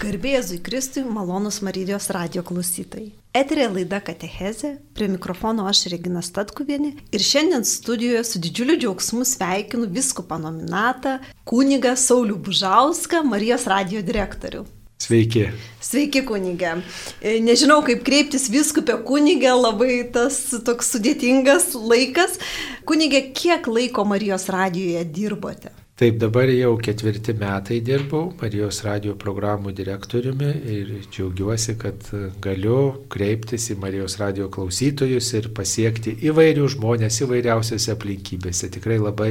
Garbėzui Kristui malonus Marijos radio klausytojai. Eterė laida Katecheze, prie mikrofono aš Regina Statkuvienė ir šiandien studijoje su didžiuliu džiaugsmu sveikinu viskupą nominatą kunigą Saulių Bužauską, Marijos radio direktorių. Sveiki. Sveiki, kunigė. E, nežinau, kaip kreiptis viskupė kunigė, labai tas toks sudėtingas laikas. Kunigė, kiek laiko Marijos radijoje dirbote? Taip, dabar jau ketvirti metai dirbau Marijos radio programų direktoriumi ir džiaugiuosi, kad galiu kreiptis į Marijos radio klausytojus ir pasiekti įvairių žmonės įvairiausiose aplinkybėse. Tikrai labai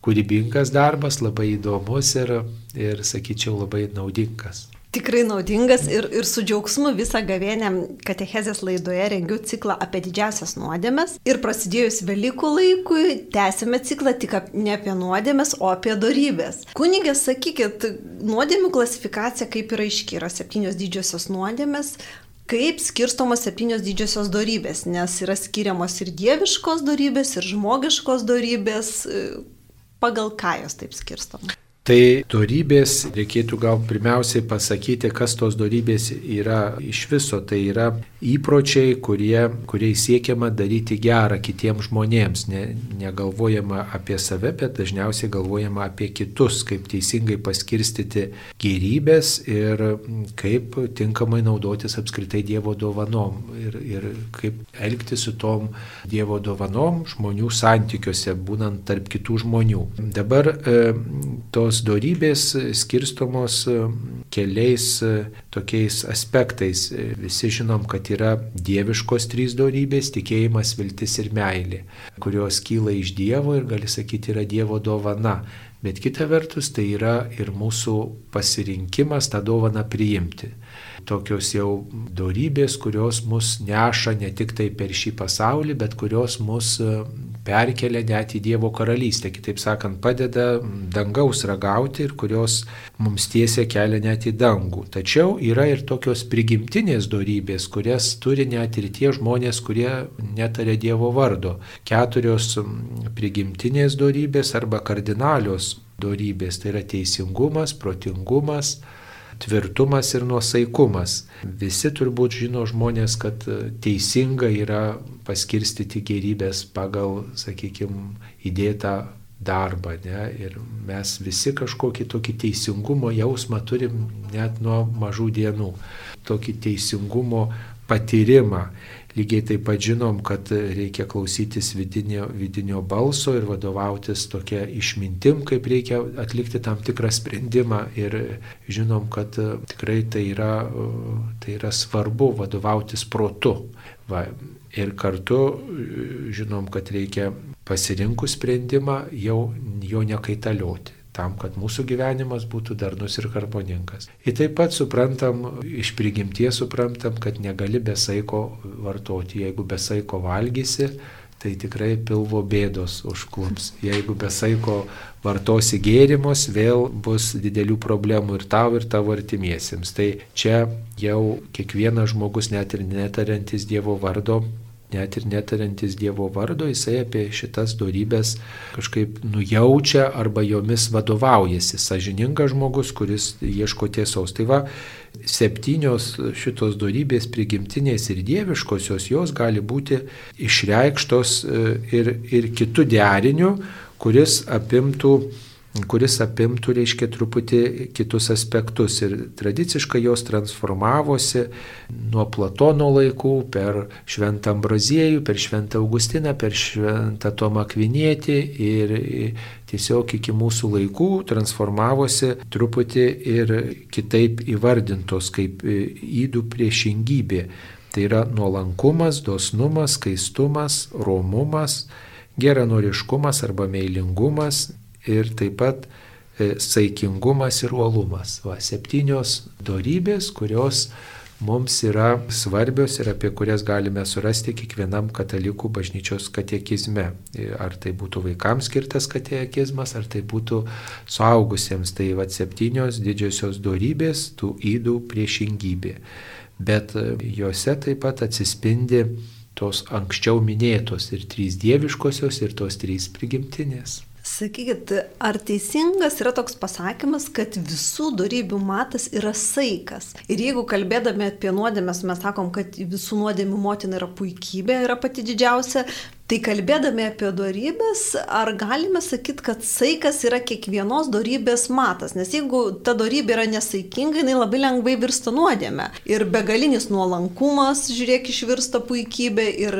kūrybingas darbas, labai įdomus ir, ir sakyčiau, labai naudingas tikrai naudingas ir, ir su džiaugsmu visą gavienę Katechezės laidoje rengiu ciklą apie didžiasias nuodėmes. Ir prasidėjus Velykų laikui tęsime ciklą tik ne apie nuodėmes, o apie darybės. Kunigė, sakykit, nuodėmių klasifikacija kaip yra aiški, yra septynios didžiosios nuodėmes, kaip skirstomos septynios didžiosios darybės, nes yra skiriamos ir dieviškos darybės, ir žmogiškos darybės, pagal ką jos taip skirstomos. Tai darybės, reikėtų gal pirmiausiai pasakyti, kas tos darybės yra iš viso. Tai yra įpročiai, kurie, kuriais siekiama daryti gerą kitiems žmonėms. Ne, negalvojama apie save, bet dažniausiai galvojama apie kitus, kaip teisingai paskirstyti gerybės ir kaip tinkamai naudotis apskritai Dievo dovanom. Ir, ir kaip elgtis su tom Dievo dovanom žmonių santykiuose, būnant tarp kitų žmonių. Dabar e, tos tos darybės skirstomos e, keliais e, tokiais aspektais. E, visi žinom, kad yra dieviškos trys darybės - tikėjimas, viltis ir meilė, kurios kyla iš Dievo ir gali sakyti yra Dievo dovana. Bet kita vertus tai yra ir mūsų pasirinkimas tą dovaną priimti tokios jau darybės, kurios mus neša ne tik tai per šį pasaulį, bet kurios mus perkelia net į Dievo karalystę, kitaip sakant, padeda dangaus ragauti ir kurios mums tiesia kelią net į dangų. Tačiau yra ir tokios prigimtinės darybės, kurias turi net ir tie žmonės, kurie netarė Dievo vardo. Keturios prigimtinės darybės arba kardinalios darybės tai yra teisingumas, protingumas, tvirtumas ir nuosaikumas. Visi turbūt žino žmonės, kad teisinga yra paskirstyti gerybės pagal, sakykime, įdėtą darbą. Ne? Ir mes visi kažkokį tokį teisingumo jausmą turim net nuo mažų dienų. Tokį teisingumo patyrimą. Lygiai taip pat žinom, kad reikia klausytis vidinio, vidinio balso ir vadovautis tokia išmintim, kaip reikia atlikti tam tikrą sprendimą. Ir žinom, kad tikrai tai yra, tai yra svarbu vadovautis protu. Va, ir kartu žinom, kad reikia pasirinkus sprendimą jau jo nekaitalioti tam, kad mūsų gyvenimas būtų darnus ir harmoningas. Ir taip pat suprantam, iš prigimties suprantam, kad negali besaiko vartoti. Jeigu besaiko valgysi, tai tikrai pilvo bėdos užklups. Jeigu besaiko vartosi gėrimus, vėl bus didelių problemų ir tau, ir tavo artimiesiems. Tai čia jau kiekvienas žmogus, net ir netariantis Dievo vardo, net ir netarantis Dievo vardo, jisai apie šitas darybės kažkaip nujaučia arba jomis vadovaujasi. Sažiningas žmogus, kuris ieško tiesos. Tai va, septynios šitos darybės prigimtinės ir dieviškosios, jos gali būti išreikštos e, ir, ir kitų derinių, kuris apimtų kuris apimtų, reiškia, truputį kitus aspektus. Ir tradiciškai jos transformavosi nuo Platono laikų per Šventą Ambraziejų, per Šventą Augustiną, per Šventą Tomą Kvinietį ir tiesiog iki mūsų laikų transformavosi truputį ir kitaip įvardintos kaip įdų priešingybė. Tai yra nuolankumas, dosnumas, skaistumas, romumas, geranoriškumas arba meilingumas, ir taip pat e, saikingumas ir uolumas. Va, septynios darybės, kurios mums yra svarbios ir apie kurias galime surasti kiekvienam katalikų bažnyčios katekizme. E, ar tai būtų vaikams skirtas katekizmas, ar tai būtų suaugusiems. Tai va septynios didžiosios darybės, tų įdų priešingybė. Bet e, juose taip pat atsispindi tos anksčiau minėtos ir trys dieviškosios, ir tos trys prigimtinės. Sakykit, ar teisingas yra toks pasakymas, kad visų darybių matas yra saikas? Ir jeigu kalbėdami apie nuodėmės mes sakom, kad visų nuodėmių motina yra puikybė, yra pati didžiausia, Tai kalbėdami apie darybės, ar galime sakyti, kad saikas yra kiekvienos darybės matas? Nes jeigu ta darybė yra nesaikinga, jinai labai lengvai virsta nuodėme. Ir begalinis nuolankumas, žiūrėk, išvirsta puikybė ir,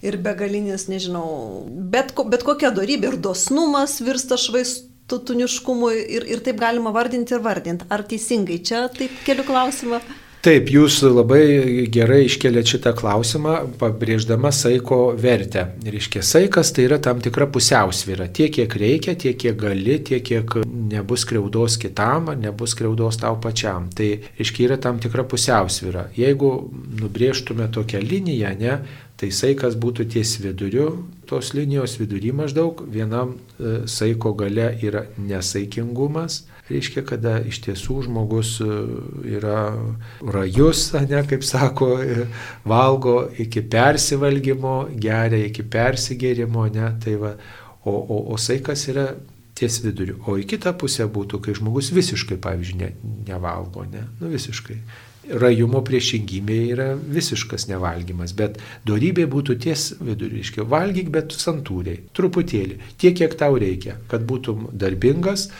ir begalinis, nežinau, bet, bet kokia darybė ir dosnumas virsta švaistutuniškumui ir, ir taip galima vardinti ir vardinti. Ar teisingai čia taip keliu klausimą? Taip, jūs labai gerai iškelėt šitą klausimą, pabrėždama saiko vertę. Reiškia, saikas tai yra tam tikra pusiausvyra. Tiek, kiek reikia, tiek, kiek gali, tiek, kiek nebus kreudos kitam, nebus kreudos tau pačiam. Tai, reiškia, yra tam tikra pusiausvyra. Jeigu nubrėžtume tokią liniją, ne, tai saikas būtų ties viduriu, tos linijos vidury maždaug, vienam e, saiko gale yra nesaikingumas, reiškia, kada iš tiesų žmogus e, yra rajus, ne, kaip sako, e, valgo iki persivalgymo, geria iki persigėrimo, ne, tai va, o, o, o saikas yra ties viduriu. O į kitą pusę būtų, kai žmogus visiškai, pavyzdžiui, ne, nevalgo, ne, nu visiškai. Rajumo priešingybė yra visiškas nevalgymas, bet darybė būtų ties viduriškiai. Valgyk, bet santūriai, truputėlį, tiek, kiek tau reikia, kad būtum darbingas,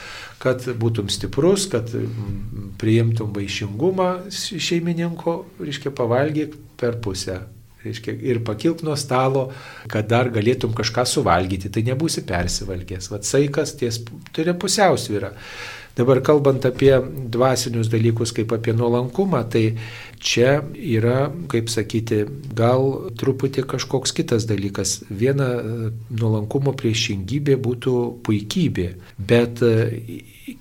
kad būtum stiprus, kad mm, priimtum vaišingumą šeimininko, reiškia, pavalgyk per pusę. Reiškia, ir pakilk nuo stalo, kad dar galėtum kažką suvalgyti, tai nebūsi persivalgęs. Vat saikas ties, tai yra pusiausvyra. Dabar kalbant apie dvasinius dalykus kaip apie nuolankumą, tai čia yra, kaip sakyti, gal truputį kažkoks kitas dalykas. Viena e, nuolankumo priešingybė būtų puikybė, bet e,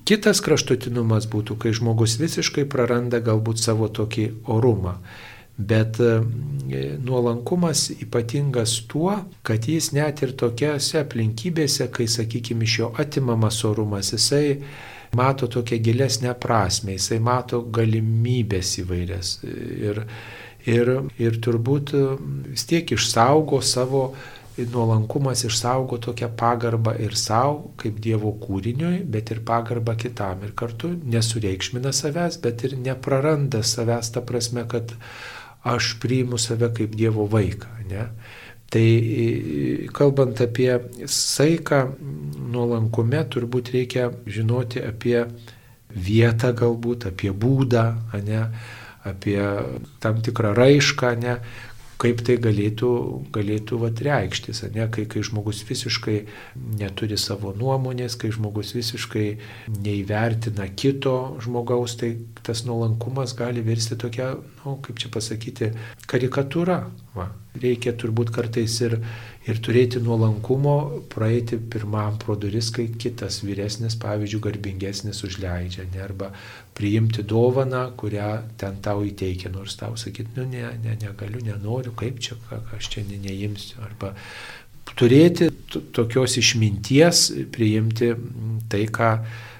kitas kraštutinumas būtų, kai žmogus visiškai praranda galbūt savo tokį orumą. Bet e, nuolankumas ypatingas tuo, kad jis net ir tokiose aplinkybėse, kai, sakykime, iš jo atimamas orumas, jisai mato tokią gilesnę prasme, jisai mato galimybės įvairias ir, ir, ir turbūt vis tiek išsaugo savo nuolankumas išsaugo tokią pagarbą ir savo, kaip Dievo kūriniui, bet ir pagarbą kitam. Ir kartu nesureikšmina savęs, bet ir nepraranda savęs ta prasme, kad aš priimu save kaip Dievo vaiką. Ne? Tai kalbant apie saiką nuolankume, turbūt reikia žinoti apie vietą galbūt, apie būdą, ne, apie tam tikrą raišką, ne, kaip tai galėtų, galėtų vat, reikštis, ne, kai, kai žmogus visiškai neturi savo nuomonės, kai žmogus visiškai neįvertina kito žmogaus, tai tas nuolankumas gali virsti tokia, nu, kaip čia pasakyti, karikatūra. Va. Reikia turbūt kartais ir, ir turėti nuolankumo, praeiti pirmam pro duris, kai kitas vyresnis, pavyzdžiui, garbingesnis užleidžia, ne, arba priimti dovaną, kurią ten tau įteikia, nors tau sakyti, nu ne, ne, negaliu, nenoriu, kaip čia, ką aš čia ne, neimsiu, arba turėti tokios išminties, priimti tai, ką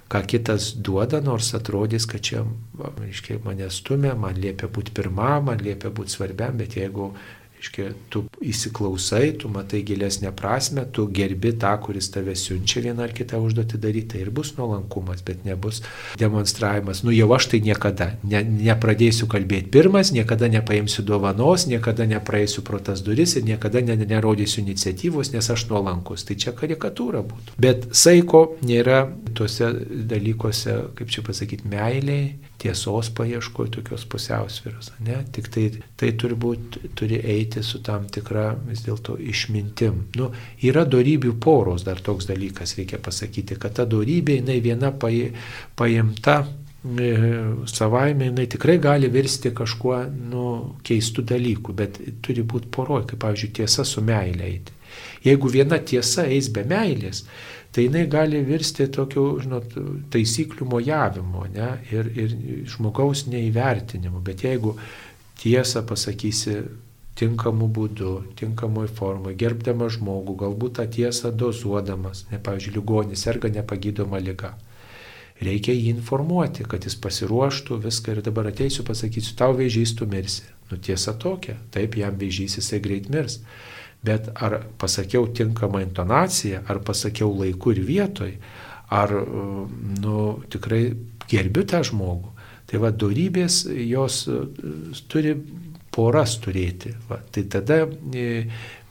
ką kitas duoda, nors atrodys, kad čia, reiškia, mane stumia, man liepia būti pirmam, man liepia būti svarbiam, bet jeigu Iškia, tu įsiklausai, tu matai gilesnę prasme, tu gerbi tą, kuris tave siunčia vieną ar kitą užduotį daryti, tai ir bus nuolankumas, bet nebus demonstravimas. Nu jau aš tai niekada ne, nepradėsiu kalbėti pirmas, niekada nepaimsiu dovanos, niekada nepraeisiu pro tas duris ir niekada ne, nerodysiu iniciatyvos, nes aš nuolankus. Tai čia karikatūra būtų. Bet saiko nėra tuose dalykuose, kaip čia pasakyti, meiliai, tiesos paieškoje tokios pusiausvėros. Ne? Tik tai, tai turbūt turi eiti su tam tikra vis dėlto išmintim. Nu, yra darybių poros, dar toks dalykas reikia pasakyti, kad ta darybė jinai viena paimta e, savaime jinai tikrai gali virsti kažkuo nu, keistų dalykų, bet turi būti poroj, kaip pavyzdžiui tiesa su meilė eiti. Jeigu viena tiesa eis be meilės, tai jinai gali virsti tokiu, žinot, taisyklių mojavimu ne, ir, ir žmogaus neįvertinimu. Bet jeigu tiesą pasakysi tinkamu būdu, tinkamoj formai, gerbdama žmogų, galbūt tą tiesą dozuodamas, ne, pavyzdžiui, ligonis serga nepagydoma lyga. Reikia jį informuoti, kad jis pasiruoštų viską ir dabar ateisiu, pasakysiu, tau vėžys tu mirsi. Nu tiesa tokia, taip jam vėžys jisai greit mirs. Bet ar pasakiau tinkamą intonaciją, ar pasakiau laiku ir vietoj, ar nu, tikrai gerbiu tą žmogų. Tai va, darybės jos turi poras turėti. Va, tai tada e,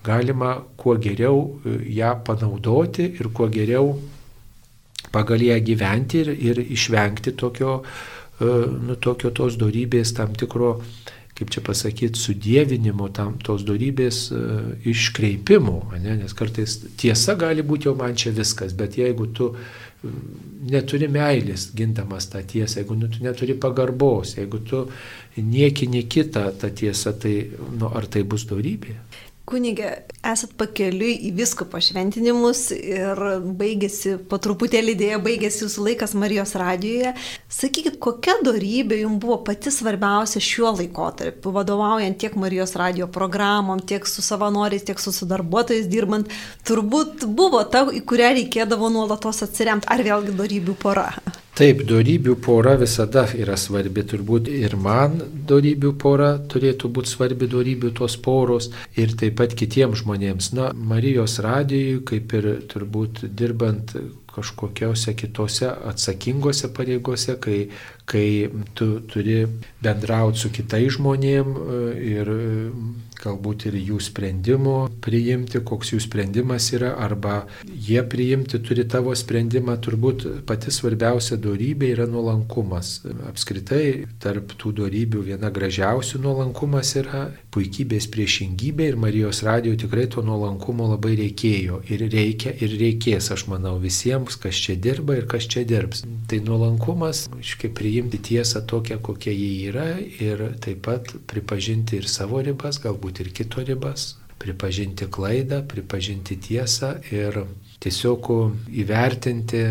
galima kuo geriau e, ją panaudoti ir kuo geriau pagal ją gyventi ir, ir išvengti tokio, e, nu, tokio tos darybės tam tikro, kaip čia pasakyti, sudėvinimo, tam tos darybės iškreipimo. Ne? Nes kartais tiesa gali būti jau man čia viskas, bet jeigu tu neturi meilės gindamas tą tiesą, jeigu nu, tu neturi pagarbos, jeigu tu niekini kitą tą tiesą, tai nu, ar tai bus darybė? Kunigė, esat pakeliui į visko pašventinimus ir baigėsi, po truputėlį dėja, baigėsi jūsų laikas Marijos radijoje. Sakykit, kokia darybė jums buvo pati svarbiausia šiuo laikotarpiu, vadovaujant tiek Marijos radijo programom, tiek su savanoriais, tiek su darbuotojais dirbant, turbūt buvo ta, į kurią reikėdavo nuolatos atsiremti, ar vėlgi darybių pora? Taip, darybių pora visada yra svarbi, turbūt ir man darybių pora turėtų būti svarbi darybių tos poros ir taip pat kitiems žmonėms. Na, Marijos radijui, kaip ir turbūt dirbant kažkokiose kitose atsakingose pareigose, kai, kai tu turi bendrauti su kitais žmonėm ir galbūt ir jų sprendimų priimti, koks jų sprendimas yra, arba jie priimti turi tavo sprendimą, turbūt pati svarbiausia darybė yra nuolankumas. Apskritai, tarp tų darybių viena gražiausių nuolankumas yra puikybės priešingybė ir Marijos radijo tikrai to nuolankumo labai reikėjo ir reikia ir reikės, aš manau, visiems, kas čia dirba ir kas čia dirbs. Tai nuolankumas, iškai priimti tiesą tokią, kokia ji yra ir taip pat pripažinti ir savo ribas, galbūt galbūt ir kito ribas, pripažinti klaidą, pripažinti tiesą ir tiesiog įvertinti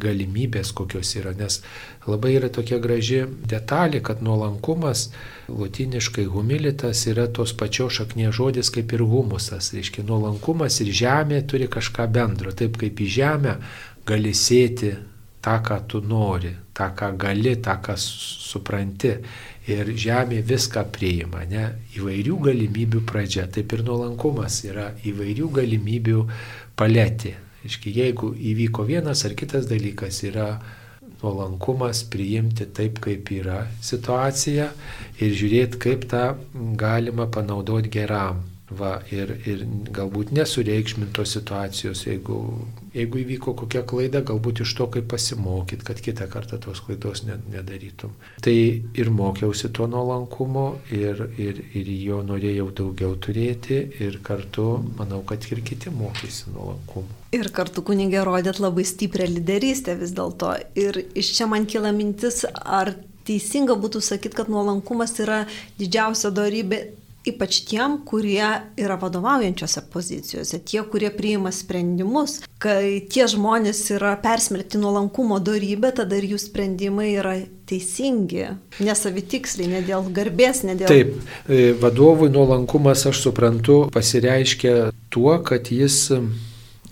galimybės, kokios yra. Nes labai yra tokia graži detalė, kad nuolankumas, latiniškai humilitas, yra tos pačios šaknies žodis kaip ir humusas. Reiškia, nuolankumas ir žemė turi kažką bendro. Taip kaip į žemę gali sėti tą, ką tu nori, tą, ką gali, tą, ką supranti ir žemė viską priima, ne? Įvairių galimybių pradžia, taip ir nuolankumas yra įvairių galimybių paletė. Iški, jeigu įvyko vienas ar kitas dalykas, yra nuolankumas priimti taip, kaip yra situacija ir žiūrėti, kaip tą galima panaudoti geram. Va, ir, ir galbūt nesureikšmintos situacijos, jeigu, jeigu įvyko kokia klaida, galbūt iš to kaip pasimokyt, kad kitą kartą tos klaidos nedarytum. Tai ir mokiausi to nuolankumo ir, ir, ir jo norėjau daugiau turėti ir kartu manau, kad ir kiti mokėsi nuolankumo. Ir kartu kunigė rodėt labai stiprią lyderystę vis dėlto. Ir iš čia man kila mintis, ar teisinga būtų sakyti, kad nuolankumas yra didžiausia darybė ypač tiem, kurie yra vadovaujančiose pozicijose, tie, kurie priima sprendimus, kai tie žmonės yra persmelkti nuolankumo darybę, tada ir jų sprendimai yra teisingi, nesavitiksliai, ne dėl garbės, ne dėl... Taip, e, vadovui nuolankumas, aš suprantu, pasireiškia tuo, kad jis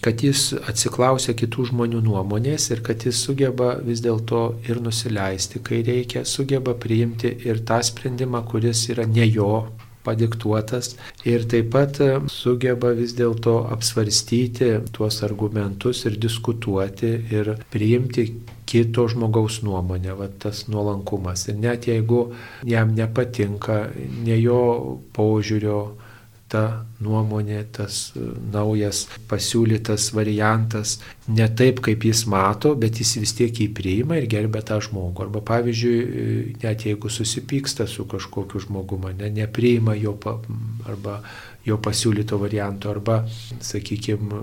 kad jis atsiklausia kitų žmonių nuomonės ir kad jis sugeba vis dėlto ir nusileisti, kai reikia, sugeba priimti ir tą sprendimą, kuris yra ne jo padiktuotas ir taip pat e, sugeba vis dėlto apsvarstyti tuos argumentus ir diskutuoti ir priimti kito žmogaus nuomonę, va, tas nuolankumas. Ir net jeigu jam nepatinka ne jo požiūrio ta nuomonė, tas e, naujas pasiūlytas variantas, ne taip, kaip jis mato, bet jis vis tiek jį priima ir gerbė tą žmogų. Arba pavyzdžiui, e, net jeigu susipyksta su kažkokiu žmogumi, ne, nepriima jo, arba jo pasiūlyto varianto, arba, sakykime,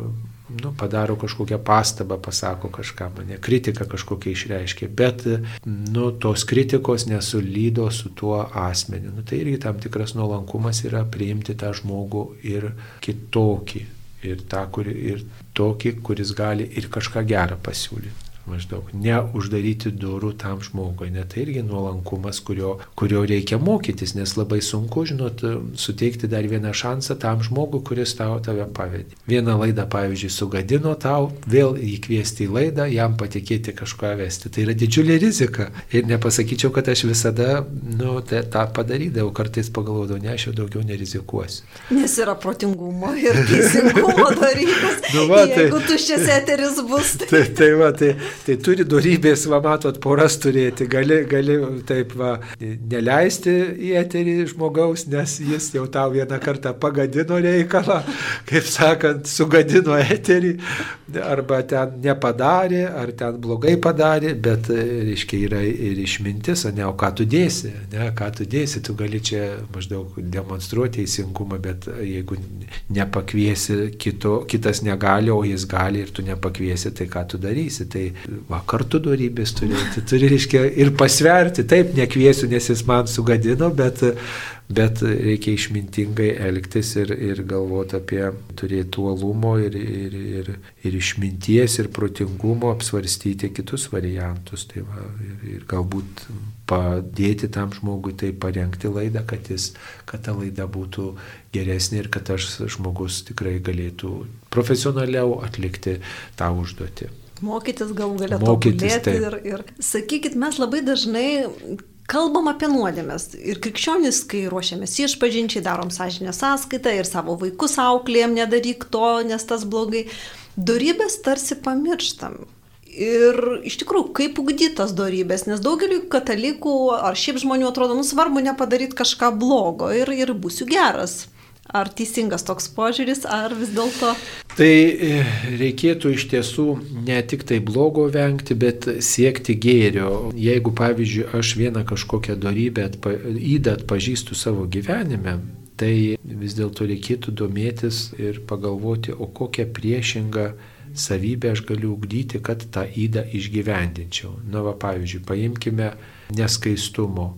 nu, padaro kažkokią pastabą, pasako kažką, mane kritiką kažkokią išreiškia, bet nu, tos kritikos nesulydo su tuo asmeniu. Nu, tai irgi tam tikras nuolankumas yra priimti tą žmogų ir kitokį, ir, tą, kur, ir tokį, kuris gali ir kažką gerą pasiūlyti. Maždaug, neuždaryti durų tam žmogui, net tai irgi nuolankumas, kurio, kurio reikia mokytis, nes labai sunku, žinot, suteikti dar vieną šansą tam žmogui, kuris tau tave pavedė. Vieną laidą, pavyzdžiui, sugadino tau, vėl įkviesti į laidą, jam patikėti kažką vesti. Tai yra didžiulė rizika. Ir nepasakyčiau, kad aš visada nu, tą padarydavau, kartais pagalvodavau, ne, aš jau daugiau nerizikuosiu. Nes yra protingumo ir teisingumo darybės. nu, va, tai, Jeigu tuščias eteris bus. Tai... Tai, tai, va, tai, tai turi darybės, va, matot, poras turėti. Gali, gali taip, va, neleisti į eterį žmogaus, nes jis jau tau vieną kartą pagadino reikalą, kaip sakant, sugadino eterį, arba ten nepadarė, ar ten blogai padarė, bet, reiškia, yra ir išmintis, ne, o ką tu dėsi, ne, ką tu dėsi, tu gali čia maždaug demonstruoti teisingumą, bet jeigu nepakviesi kito, kitas negali, o jis gali ir tu nepakviesi, tai ką tu darysi. Tai va, kartu darybės turėti, turi, reiškia, ir pasverti, taip, nekviesiu, nes jis man sugadino, bet bet reikia išmintingai elgtis ir, ir galvoti apie turėti uolumo ir, ir, ir, ir išminties ir protingumo apsvarstyti kitus variantus. Tai va, ir, ir galbūt padėti tam žmogui tai parengti laidą, kad, jis, kad ta laida būtų geresnė ir kad tas žmogus tikrai galėtų profesionaliau atlikti tą užduotį. Mokytis galų galę tobulėti ir, ir sakykit, mes labai dažnai Kalbam apie nuodėmės. Ir krikščionis, kai ruošiamės išpažinčiai, darom sąžinę sąskaitą ir savo vaikus auklėjom, nedaryk to, nes tas blogai. Dorybės tarsi pamirštam. Ir iš tikrųjų, kaip ugdytas darybės, nes daugeliu katalikų ar šiaip žmonių atrodo, nu svarbu nepadaryti kažką blogo ir, ir būsiu geras. Ar teisingas toks požiūris, ar vis dėlto? Tai e, reikėtų iš tiesų ne tik tai blogo vengti, bet siekti gėrio. Jeigu, pavyzdžiui, aš vieną kažkokią darybę, atpa, įdą atpažįstu savo gyvenime, tai vis dėlto reikėtų domėtis ir pagalvoti, o kokią priešingą savybę aš galiu ugdyti, kad tą įdą išgyvendinčiau. Na, va, pavyzdžiui, paimkime neskaistumo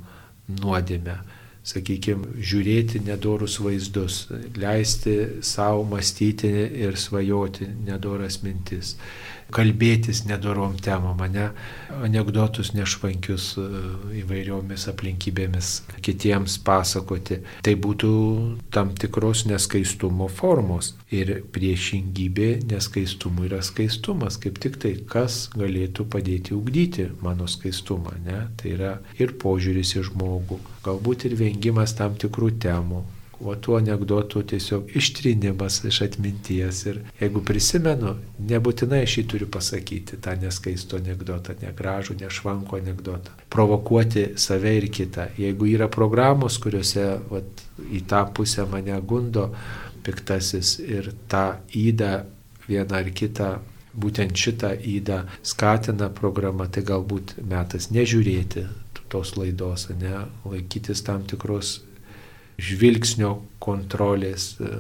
nuodėmę sakykime, žiūrėti nedorus vaizdus, leisti savo mąstyti ir svajoti nedoras mintis, kalbėtis nedorom temom, ne anegdotus nešvankius e, įvairiomis aplinkybėmis kitiems pasakoti. Tai būtų tam tikros neskaistumo formos. Ir priešingybė neskaistumui yra skaistumas, kaip tik tai, kas galėtų padėti ugdyti mano skaistumą. Ne? Tai yra ir požiūris į žmogų, galbūt ir vengimas tam tikrų temų, o tų anegdotų tiesiog ištrinimas iš atminties. Ir jeigu prisimenu, nebūtinai aš jį turiu pasakyti, tą neskaisto anegdotą, negražų, nešvanko anegdotą. Provokuoti save ir kitą. Jeigu yra programos, kuriuose vat, į tą pusę mane gundo piktasis ir tą įdą vieną ar kitą būtent šitą įdą skatina programa, tai galbūt metas nežiūrėti tos laidos, ne, laikytis tam tikros žvilgsnio kontrolės, e,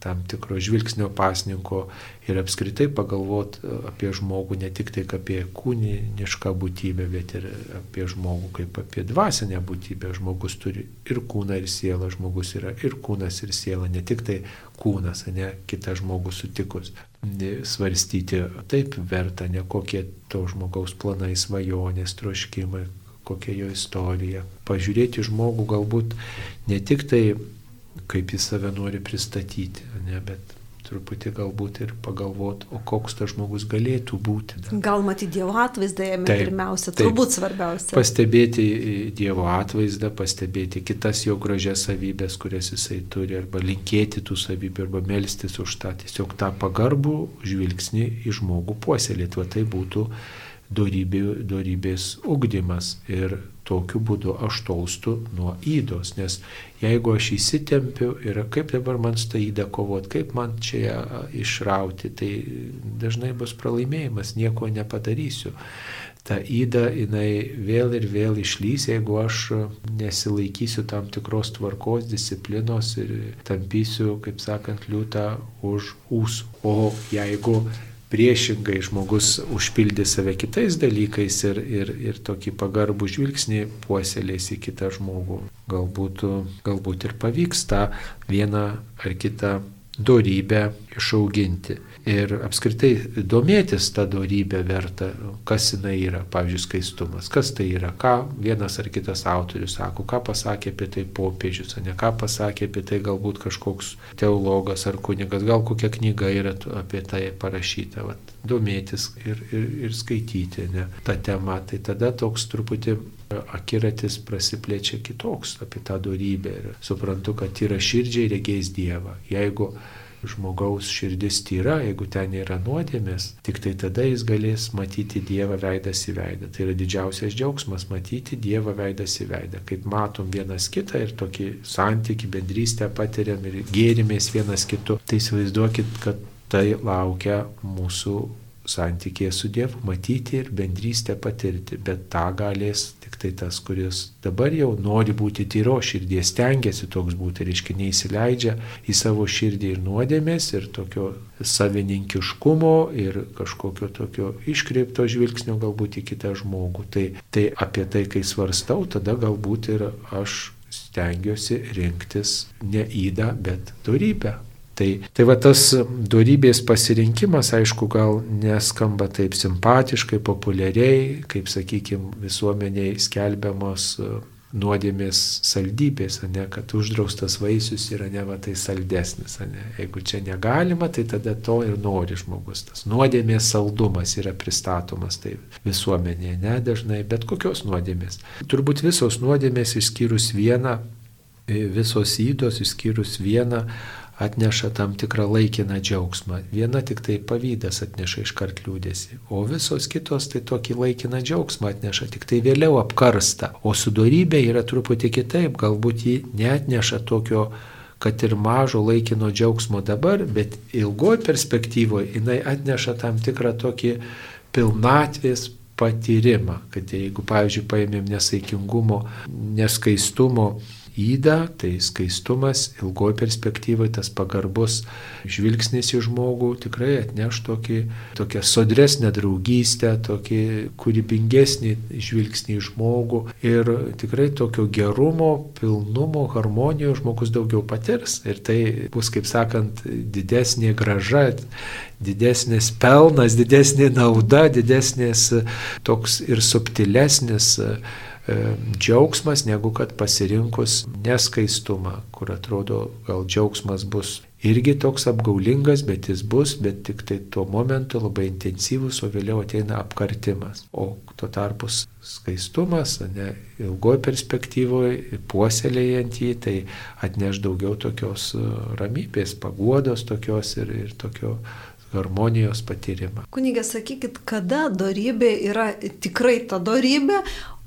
tam tikro žvilgsnio pasninko ir apskritai pagalvot e, apie žmogų ne tik tai apie kūnišką būtybę, bet ir apie žmogų kaip apie dvasinę būtybę. Žmogus turi ir kūną, ir sielą, žmogus yra ir kūnas, ir siela, ne tik tai kūnas, ne kitą žmogų sutikus. Svarstyti taip verta, ne kokie to žmogaus planai, svajonės, troškimai, kokia jo istorija. Pažiūrėti žmogų galbūt ne tik tai, kaip jis save nori pristatyti, ne, bet truputį galbūt ir pagalvoti, o koks tas žmogus galėtų būti. Da. Gal matyti Dievo atvaizdą jame taip, pirmiausia, taip, turbūt svarbiausia. Pastebėti Dievo atvaizdą, pastebėti kitas jo gražias savybės, kurias jisai turi, arba linkėti tų savybių, arba melstis už tą, tiesiog tą pagarbų žvilgsnį į žmogų puoselėti, o tai būtų dorybė, dorybės ugdymas ir tokiu būdu aš tolstu nuo įdos, nes jeigu aš įsitempiu ir kaip dabar man su ta įda kovot, kaip man čia išrauti, tai dažnai bus pralaimėjimas, nieko nepadarysiu. Ta įda jinai vėl ir vėl išlys, jeigu aš nesilaikysiu tam tikros tvarkos, disciplinos ir tampysiu, kaip sakant, liūtą už ūsų. O jeigu priešingai žmogus užpildė save kitais dalykais ir, ir, ir tokį pagarbų žvilgsnį puoselės į kitą žmogų. Galbūt, galbūt ir pavyks tą vieną ar kitą dorybę išauginti. Ir apskritai domėtis tą darybę verta, kas jinai yra, pavyzdžiui, skaistumas, kas tai yra, ką vienas ar kitas autorius sako, ką pasakė apie tai popiežius, ne ką pasakė apie tai galbūt kažkoks teologas ar kunigas, gal kokia knyga yra apie tai parašyta, vat, domėtis ir, ir, ir skaityti ne, tą temą, tai tada toks truputį akiratis prasiplečia kitoks apie tą darybę ir suprantu, kad yra širdžiai regės Dievą. Jeigu žmogaus širdis tyra, jeigu ten yra nuodėmės, tik tai tada jis galės matyti Dievą veidas į veidą. Tai yra didžiausias džiaugsmas matyti Dievą veidas į veidą. Kaip matom vienas kitą ir tokį santyki, bendrystę patiriam ir gėrimės vienas kitu, tai įsivaizduokit, kad tai laukia mūsų santykėje su Dievu, matyti ir bendrystę patirti, bet tą galės tik tai tas, kuris dabar jau nori būti tyro širdies, stengiasi toks būti, reiškia neįsileidžia į savo širdį ir nuodėmės, ir tokio savininkiškumo, ir kažkokio tokio iškreipto žvilgsnio galbūt į kitą žmogų. Tai, tai apie tai, kai svarstau, tada galbūt ir aš stengiuosi rinktis ne įdą, bet darybę. Tai, tai va tas darybės pasirinkimas, aišku, gal neskamba taip simpatiškai, populiariai, kaip, sakykime, visuomeniai skelbiamos e, nuodėmės saldybės, ne, kad uždraustas vaisius yra ne va tai saldesnis. Ne. Jeigu čia negalima, tai tada to ir nori žmogus. Tas nuodėmės saldumas yra pristatomas tai visuomenėje, ne dažnai, bet kokios nuodėmės. Turbūt visos nuodėmės išskyrus vieną, e, visos įdos išskyrus vieną atneša tam tikrą laikiną džiaugsmą. Viena tik tai pavydas atneša iškart liūdėsi, o visos kitos tai tokį laikiną džiaugsmą atneša, tik tai vėliau apkarsta. O sudorybė yra truputį kitaip, galbūt ji neatneša tokio kad ir mažo laikino džiaugsmo dabar, bet ilgoje perspektyvoje jinai atneša tam tikrą tokį pilnatvės patyrimą, kad jeigu, pavyzdžiui, paėmėm nesaikingumo, neskaistumo, įdą, tai skaistumas, ilgoje perspektyvoje tas pagarbus žvilgsnis į žmogų tikrai atneš tokį, tokią sodresnę draugystę, tokį kūrybingesnį žvilgsnį į žmogų ir tikrai tokio gerumo, pilnumo, harmonijos žmogus daugiau patirs. Ir tai bus, kaip sakant, didesnė graža, didesnis pelnas, didesnė nauda, didesnis toks ir subtilesnis džiaugsmas, negu kad pasirinkus neskaistumą, kur atrodo gal džiaugsmas bus irgi toks apgaulingas, bet jis bus, bet tik tai tuo momentu labai intensyvus, o vėliau ateina apkartimas. O tuo tarpu skaistumas, ne, ilgoje perspektyvoje, puoselėjant jį, tai atneš daugiau tokios e, ramybės, paguodos tokios ir, ir tokio harmonijos patyrimą. Kunigė, sakykit, kada darybė yra tikrai ta darybė,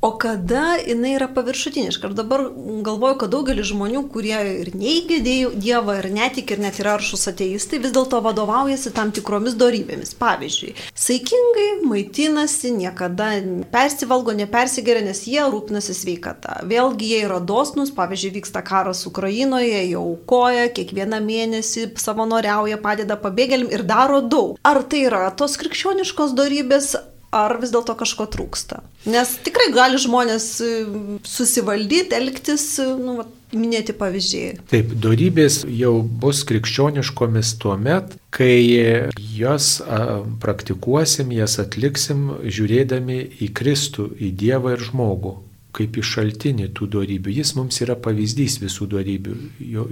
O kada jinai yra paviršutiniška? Ir dabar galvoju, kad daugelis žmonių, kurie ir neigia Dievą, ir netik, ir net yra aršus ateistai, vis dėlto vadovaujasi tam tikromis darybėmis. Pavyzdžiui, saikingai maitinasi, niekada persivalgo, nepersigeria, nes jie rūpinasi sveikata. Vėlgi jie yra dosnus, pavyzdžiui, vyksta karas Ukrainoje, jie aukoja, kiekvieną mėnesį savanoriauja, padeda pabėgėlim ir daro daug. Ar tai yra tos krikščioniškos darybės, ar vis dėlto kažko trūksta. Nes tikrai gali žmonės e, susivaldyti, elgtis, e, nu, va, minėti pavyzdžiai. Taip, darybės jau bus krikščioniškomis tuo met, kai jas praktikuosim, jas atliksim, žiūrėdami į Kristų, į Dievą ir žmogų kaip į šaltinį tų darybių. Jis mums yra pavyzdys visų darybių.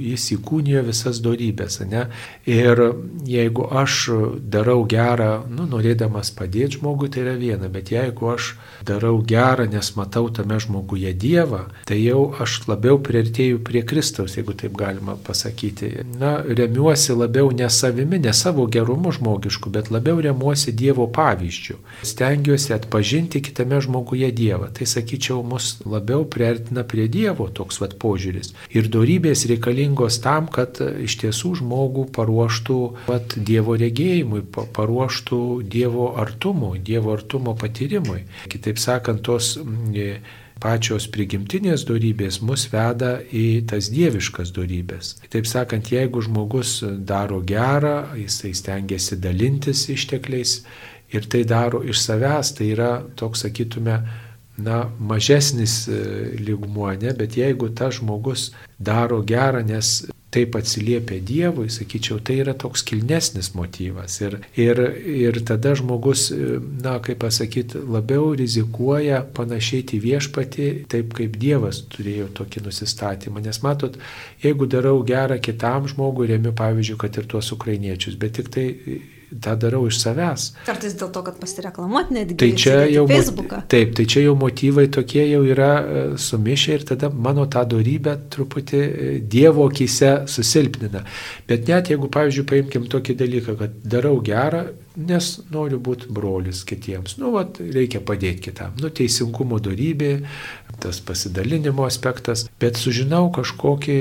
Jis įkūnijo visas darybės. Ne? Ir jeigu aš darau gerą, nu, norėdamas padėti žmogui, tai yra viena, bet jeigu aš darau gerą, nes matau tame žmoguje Dievą, tai jau aš labiau priartėjau prie Kristaus, jeigu taip galima pasakyti. Na, remiuosi labiau ne savimi, ne savo gerumu žmogišku, bet labiau remiuosi Dievo pavyzdžiu. Stengiuosi atpažinti kitame žmoguje Dievą. Tai sakyčiau, mus labiau priartina prie Dievo toks vat požiūris. Ir darybės reikalingos tam, kad e, iš tiesų žmogų paruoštų vat Dievo regėjimui, paruoštų Dievo artumui, Dievo artumo patyrimui. Kitaip sakant, tos e, pačios prigimtinės darybės mus veda į tas dieviškas darybės. Taip sakant, jeigu žmogus daro gerą, jisai stengiasi dalintis ištekliais ir tai daro iš savęs, tai yra toks, sakytume, na, mažesnis e, lygmuo, ne, bet jeigu tas žmogus daro gerą, nes taip atsiliepia Dievui, sakyčiau, tai yra toks kilnesnis motyvas. Ir, ir, ir tada žmogus, na, kaip pasakyti, labiau rizikuoja panašiai į viešpatį, taip kaip Dievas turėjo tokį nusistatymą. Nes matot, jeigu darau gerą kitam žmogui, remiu, pavyzdžiui, kad ir tuos ukrainiečius, bet tik tai tą darau iš savęs. Kartais dėl to, kad pasireklamuoti netgi. Tai čia jau, Facebooką. taip, tai čia jau motyvai tokie jau yra e, sumišę ir tada mano tą darybę truputį e, Dievo akise susilpnina. Bet net jeigu, pavyzdžiui, paimkim tokį dalyką, kad darau gerą, nes noriu būti brolis kitiems. Nu, vat, reikia padėti kitam. Nu, teisingumo darybė, tas pasidalinimo aspektas, bet sužinau kažkokį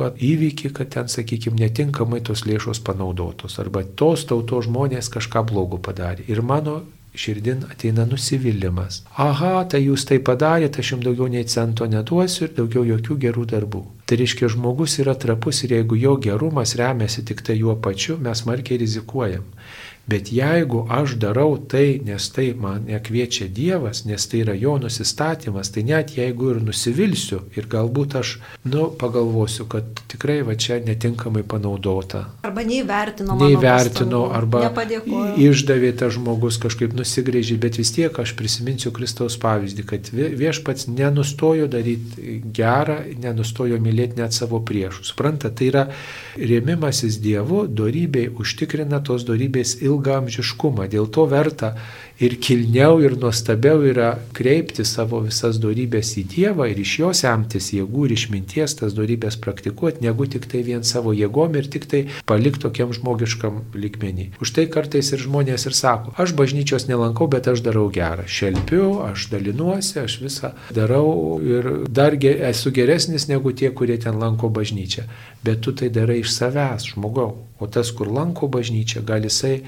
vat, įvykį, kad ten, sakykime, netinkamai tos lėšos panaudotos, arba tos tautos žmonės kažką blogo padarė. Ir mano širdin ateina nusivylimas. Aha, tai jūs tai padarėte, aš jums daugiau nei cento neduosiu ir daugiau jokių gerų darbų. Tai reiškia, žmogus yra trapus ir jeigu jo gerumas remiasi tik tai juo pačiu, mes markiai rizikuojam. Bet jeigu aš darau tai, nes tai mane kviečia Dievas, nes tai yra jo nusistatymas, tai net jeigu ir nusivilsiu ir galbūt aš, nu, pagalvosiu, kad tikrai va čia netinkamai panaudota. Arba neįvertino. Neįvertino, arba išdavė tas žmogus kažkaip nusigrėžė, bet vis tiek aš prisiminsiu Kristaus pavyzdį, kad viešpats nenustojo daryti gerą, nenustojo mylėti net savo priešus. Supranta, tai yra rėmimasis Dievu, darybei užtikrina tos darybės ilgą ilgamžiškumą. Dėl to verta ir kilniau, ir nuostabiau yra kreipti savo visas darybės į Dievą ir iš jo semtis jėgų ir išminties tas darybės praktikuoti, negu tik tai vien savo jėgom ir tik tai palikti tokiam žmogiškam likmenį. Už tai kartais ir žmonės ir sako, aš bažnyčios nelankau, bet aš darau gerą. Šelpiu, aš dalinuosi, aš visą darau ir dar ge esu geresnis negu tie, kurie ten lanko bažnyčią. Bet tu tai darai iš savęs, žmogau. O tas, kur lanko bažnyčią, gali jisai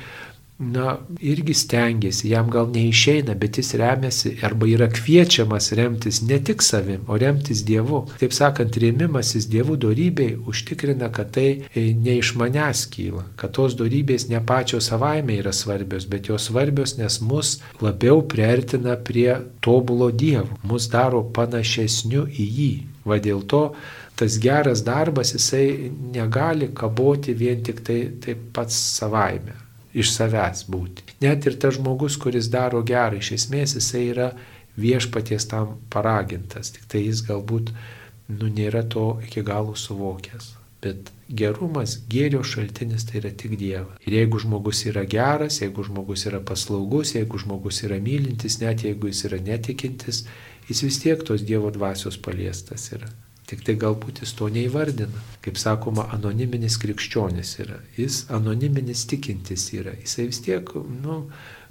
na, irgi stengiasi, jam gal neišeina, bet jis remiasi arba yra kviečiamas remtis ne tik savim, o remtis Dievu. Taip sakant, rėmimasis Dievų darybei užtikrina, kad tai e, ne iš manęs kyla, kad tos darybės ne pačios savaime yra svarbios, bet jos svarbios, nes mus labiau priartina prie tobulo Dievo, mus daro panašesniu į jį. Va dėl to tas geras darbas, jisai negali kaboti vien tik tai taip pats savaime iš savęs būti. Net ir tas žmogus, kuris daro gerą, iš esmės jisai yra viešpaties tam paragintas, tik tai jis galbūt nu, nėra to iki galo suvokęs. Bet gerumas, gėrio šaltinis tai yra tik Dievas. Ir jeigu žmogus yra geras, jeigu žmogus yra paslaugus, jeigu žmogus yra mylintis, net jeigu jis yra netikintis, jis vis tiek tos Dievo dvasios paliestas yra. Tik tai galbūt jis to neįvardina. Kaip sakoma, anoniminis krikščionis yra. Jis anoniminis tikintis yra. Jisai vis tiek, nu,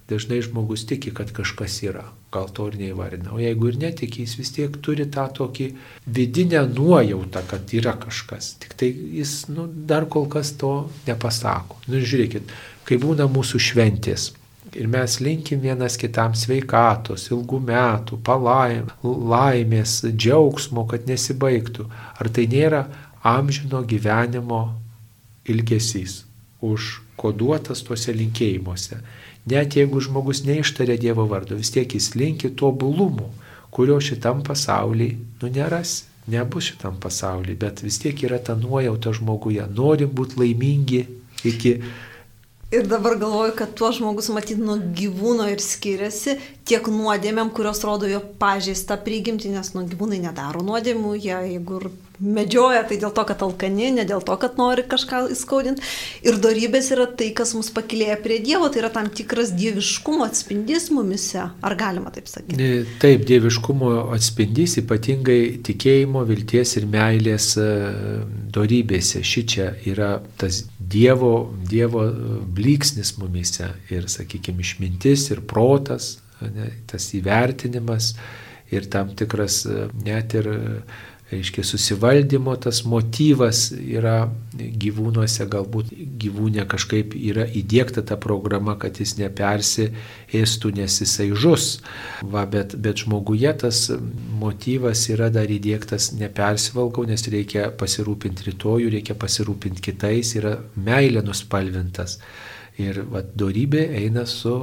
dažnai žmogus tiki, kad kažkas yra. Gal to ir neįvardina. O jeigu ir netiki, jis vis tiek turi tą tokį vidinę nuojautą, kad yra kažkas. Tik tai jis, nu, dar kol kas to nepasako. Nu, žiūrėkit, kai būna mūsų šventės Ir mes linkim vienas kitam sveikatos, ilgų metų, palaim, laimės, džiaugsmo, kad nesibaigtų. Ar tai nėra amžino gyvenimo ilgesys, užkoduotas tuose linkėjimuose. Net jeigu žmogus neištarė Dievo vardo, vis tiek jis linki tobulumų, kurio šitam pasaulyje nu nerasi. Nebus šitam pasaulyje, bet vis tiek yra ta nuojauta žmoguje. Norim būti laimingi iki Ir dabar galvoju, kad tuo žmogus matyt nuo gyvūno ir skiriasi tiek nuodėmėm, kurios rodo jo pažįstą prigimtį, nes nu, gyvūnai nedaro nuodėmų, jie jeigu ir medžioja, tai dėl to, kad alkani, ne dėl to, kad nori kažką įskaudinti. Ir darybės yra tai, kas mus pakilėja prie Dievo, tai yra tam tikras dieviškumo atspindys mumise. Ar galima taip sakyti? Taip, dieviškumo atspindys ypatingai tikėjimo, vilties ir meilės e, darybėse. Ši čia yra tas Dievo, dievo blyksnis mumise ir, sakykime, išmintis ir protas, ne, tas įvertinimas ir tam tikras e, net ir reiškia, susivaldymo tas motyvas yra gyvūnuose, galbūt gyvūnė kažkaip yra įdėkta ta programa, kad jis nepersiėstų, nes jisai žus. Va, bet, bet žmoguje tas motyvas yra dar įdėktas nepersivalgau, nes reikia pasirūpinti rytojų, reikia pasirūpinti kitais, yra meilė nuspalvintas. Ir va, dorybė eina su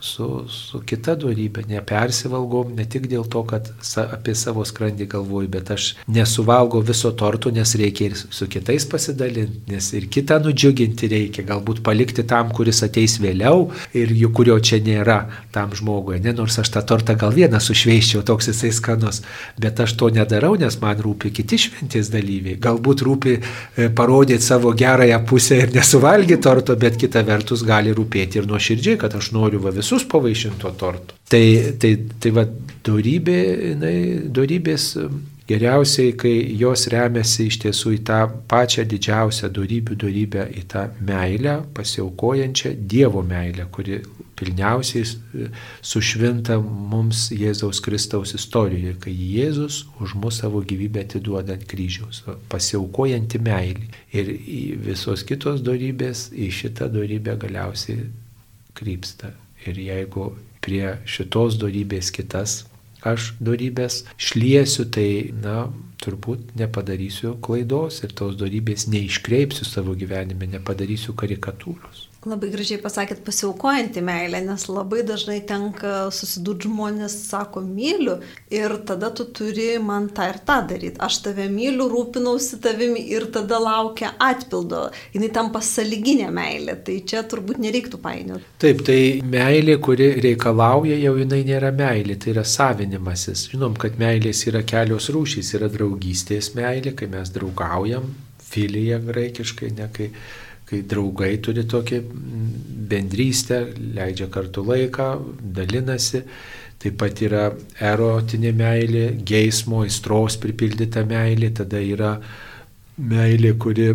su, su kita darybė, nepersivalgom ne tik dėl to, kad sa, apie savo skrandį galvoju, bet aš nesuvalgau viso torto, nes reikia ir su kitais pasidalinti, nes ir kitą nudžiuginti reikia, galbūt palikti tam, kuris ateis vėliau ir jų, kurio čia nėra tam žmogui. Ne, nors aš tą tortą gal vieną sušveiščiau, toks jisai skanus, bet aš to nedarau, nes man rūpi kiti šventės dalyviai. Galbūt rūpi e, parodyti savo gerąją pusę ir nesuvalgyti torto, bet kita vertus gali rūpėti ir nuoširdžiai, kad aš noriu va visus pavaišinto torto. Tai, tai, tai va, darybė, jinai, darybės geriausiai, kai jos remiasi iš tiesų į tą pačią didžiausią darybių darybę, į tą meilę, pasiaukojančią Dievo meilę, kuri pilniausiai sušvinta mums Jėzaus Kristaus istorijoje, kai Jėzus už mus savo gyvybę atiduoda ant kryžiaus, pasiaukojanti meilė. Ir visos kitos darybės į šitą darybę galiausiai krypsta. Ir jeigu prie šitos darybės kitas aš darybės šliesiu, tai, na, turbūt nepadarysiu klaidos ir tos darybės neiškreipsiu savo gyvenime, nepadarysiu karikatūros. Labai gražiai pasakėt pasiaukojantį meilę, nes labai dažnai tenka susidurti žmonės, sako, myliu ir tada tu turi man tą ir tą daryti. Aš tave myliu, rūpinausi tavimi ir tada laukia atpildo. Jis tampa saliginė meilė, tai čia turbūt nereiktų painioti. Taip, tai meilė, kuri reikalauja, jau jinai nėra meilė, tai yra savinimasis. Žinom, kad meilės yra kelios rūšys, yra draugystės meilė, kai mes draugaujam, filija graikiškai, ne kai kai draugai turi tokią bendrystę, leidžia kartu laiką, dalinasi. Taip pat yra erotinė meilė, geismo, aistros pripildyta meilė, tada yra meilė, kuri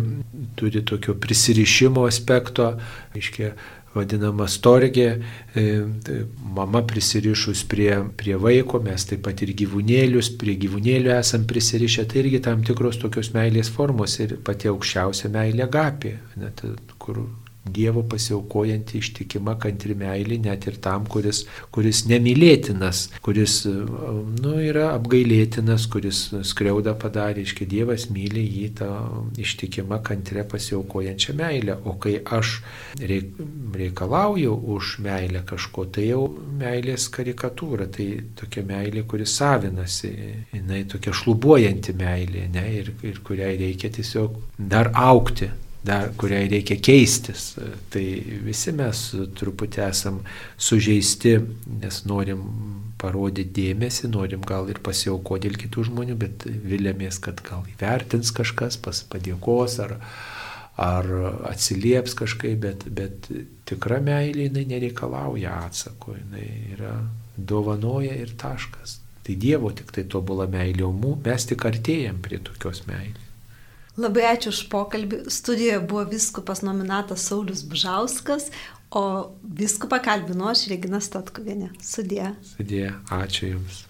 turi tokio prisirišimo aspekto, aiškiai, vadinama storgė, e, tai mama prisirišus prie, prie vaiko, mes taip pat ir gyvūnėlius, prie gyvūnėlių esam prisirišę, tai irgi tam tikros tokios meilės formos ir pati aukščiausia meilė gapė, net, kur Dievo pasiaukojanti ištikima kantri meilė net ir tam, kuris, kuris nemylėtinas, kuris nu, yra apgailėtinas, kuris skriaudą padarė, iškia Dievas myli jį tą ištikimą kantrę pasiaukojančią meilę. O kai aš reikalauju už meilę kažko, tai jau meilės karikatūra, tai tokia meilė, kuris savinasi, jinai tokia šlubuojanti meilė, ne, ir, ir kuriai reikia tiesiog dar aukti dar, kuriai reikia keistis. Tai visi mes truputį esam sužeisti, nes norim parodyti dėmesį, norim gal ir pasiaukoti dėl kitų žmonių, bet vilėmės, kad gal įvertins kažkas, pas padėkos ar, ar atsilieps kažkaip, bet, bet tikra meilė jinai nereikalauja atsako, jinai yra dovanoja ir taškas. Tai Dievo tik tai tobula meilė, o mes tik artėjam prie tokios meilės. Labai ačiū už pokalbį. Studijoje buvo viskupas nominatas Saulis Bžauskas, o viskupą kalbino aš Regina Statkuvienė. Sudė. Sudė, ačiū Jums.